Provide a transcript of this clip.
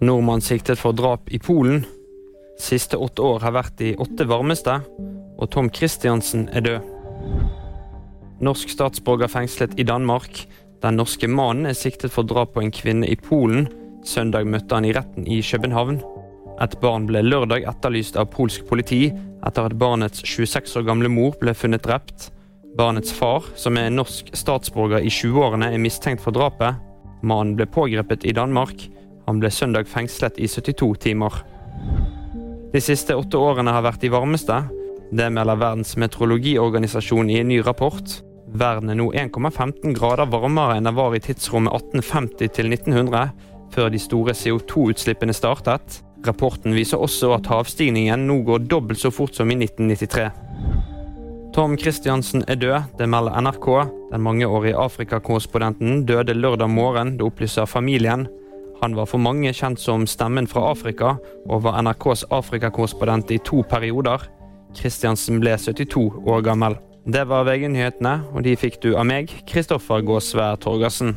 Nordmann siktet for drap i Polen. Siste åtte år har vært de åtte varmeste, og Tom Christiansen er død. Norsk statsborger fengslet i Danmark. Den norske mannen er siktet for drap på en kvinne i Polen. Søndag møtte han i retten i København. Et barn ble lørdag etterlyst av polsk politi etter at barnets 26 år gamle mor ble funnet drept. Barnets far, som er norsk statsborger i 20-årene, er mistenkt for drapet. Mannen ble pågrepet i Danmark. Han ble søndag fengslet i 72 timer. De siste åtte årene har vært de varmeste. Det melder Verdens meteorologiorganisasjon i en ny rapport. Verden er nå 1,15 grader varmere enn det var i tidsrommet 1850 til 1900, før de store CO2-utslippene startet. Rapporten viser også at havstigningen nå går dobbelt så fort som i 1993. Tom Christiansen er død, det melder NRK. Den mangeårige Afrikakorrespondenten døde lørdag morgen, det opplyser familien. Han var for mange kjent som stemmen fra Afrika, og var NRKs Afrikakorrespondent i to perioder. Kristiansen ble 72 år gammel. Det var VG-nyhetene, og de fikk du av meg, Kristoffer Gåsvær Torgersen.